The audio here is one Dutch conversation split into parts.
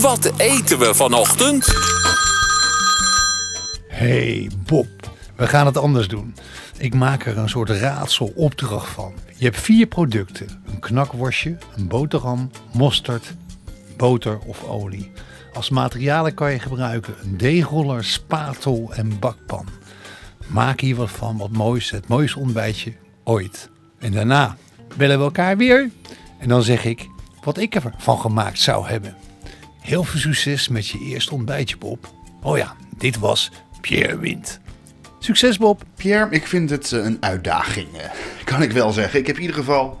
Wat eten we vanochtend? Hey Bob, we gaan het anders doen. Ik maak er een soort raadsel-opdracht van. Je hebt vier producten: een knakworstje, een boterham, mosterd, boter of olie. Als materialen kan je gebruiken een deegroller, spatel en bakpan. Maak hier wat van, wat moois, het mooiste ontbijtje ooit. En daarna bellen we elkaar weer. En dan zeg ik wat ik ervan gemaakt zou hebben. Heel veel succes met je eerste ontbijtje, Bob. Oh ja, dit was Pierre Wind. Succes, Bob. Pierre, ik vind het eh, een uitdaging, eh, kan ik wel zeggen. Ik heb in ieder geval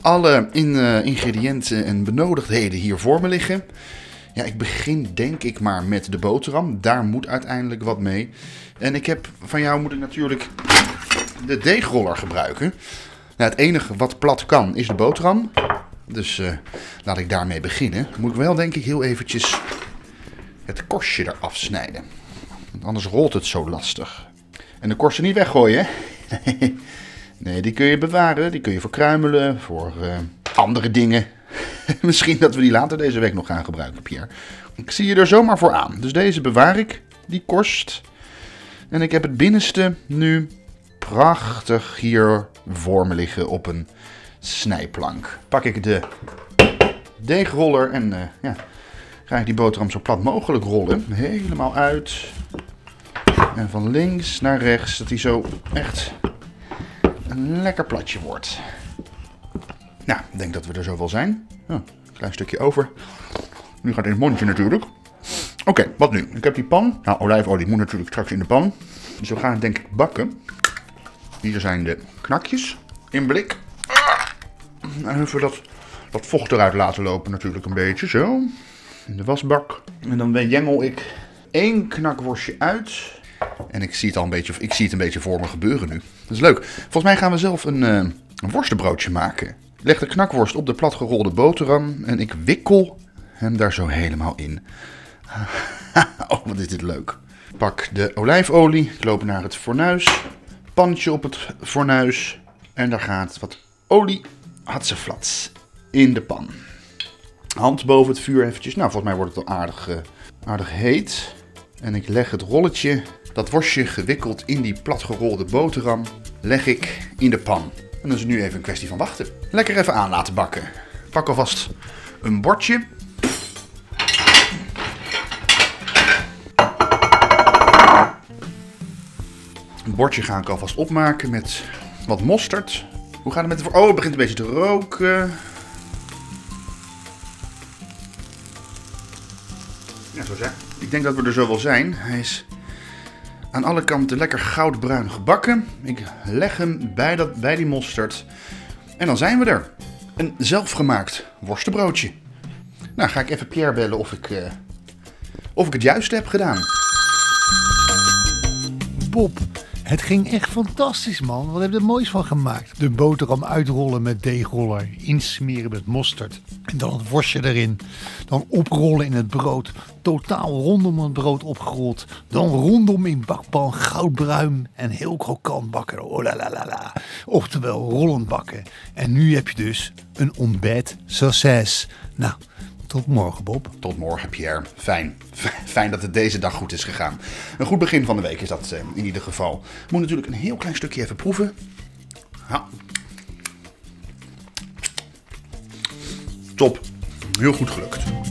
alle in, eh, ingrediënten en benodigdheden hier voor me liggen. Ja, ik begin denk ik maar met de boterham. Daar moet uiteindelijk wat mee. En ik heb van jou moet ik natuurlijk de deegroller gebruiken. Nou, het enige wat plat kan is de boterham. Dus eh, laat ik daarmee beginnen. Moet ik wel denk ik heel eventjes het korstje eraf snijden. Anders rolt het zo lastig. En de korsten niet weggooien, hè? Nee, die kun je bewaren. Die kun je voor eh, andere dingen. Misschien dat we die later deze week nog gaan gebruiken, Pierre. Ik zie je er zomaar voor aan. Dus deze bewaar ik, die korst. En ik heb het binnenste nu prachtig hier voor me liggen op een snijplank. Pak ik de deegroller en eh, ja, ga ik die boterham zo plat mogelijk rollen. Helemaal uit. En van links naar rechts, dat hij zo echt een lekker platje wordt. Nou, ik denk dat we er zo wel zijn. Klein stukje over. Nu gaat in het mondje natuurlijk. Oké, wat nu? Ik heb die pan. Nou, olijfolie moet natuurlijk straks in de pan. Dus we gaan denk ik bakken. Hier zijn de knakjes in blik. En even dat, dat vocht eruit laten lopen natuurlijk een beetje. Zo. In de wasbak. En dan jengel ik één knakworstje uit. En ik zie het al een beetje, ik zie het een beetje voor me gebeuren nu. Dat is leuk. Volgens mij gaan we zelf een, uh, een worstenbroodje maken. Leg de knakworst op de platgerolde boterham en ik wikkel hem daar zo helemaal in. oh, wat is dit leuk. Pak de olijfolie, ik loop naar het fornuis. Pannetje op het fornuis. En daar gaat wat olie, hatseflats, in de pan. Hand boven het vuur eventjes. Nou, volgens mij wordt het al aardig, uh, aardig heet. En ik leg het rolletje, dat worstje gewikkeld in die platgerolde boterham, leg ik in de pan. En dan is nu even een kwestie van wachten. Lekker even aan laten bakken. Pak alvast een bordje. Een bordje ga ik alvast opmaken met wat mosterd. Hoe gaat het met de... Oh, het begint een beetje te roken. Ja, zo zijn. Ik denk dat we er zo wel zijn. Hij is aan alle kanten lekker goudbruin gebakken. Ik leg hem bij, dat, bij die mosterd. En dan zijn we er. Een zelfgemaakt worstenbroodje. Nou, ga ik even Pierre bellen of ik, uh, of ik het juist heb gedaan. Bob, het ging echt fantastisch, man. Wat heb je er moois van gemaakt? De boterham uitrollen met deegroller, insmeren met mosterd. En dan het worstje erin. Dan oprollen in het brood. Totaal rondom het brood opgerold. Dan rondom in bakpan goudbruin en heel krokant bakken. Oh la la la. Oftewel rollend bakken. En nu heb je dus een ontbijt succes. Nou, tot morgen, Bob. Tot morgen, Pierre. Fijn. Fijn dat het deze dag goed is gegaan. Een goed begin van de week is dat eh, in ieder geval. Moet natuurlijk een heel klein stukje even proeven. Top. Heel goed gelukt.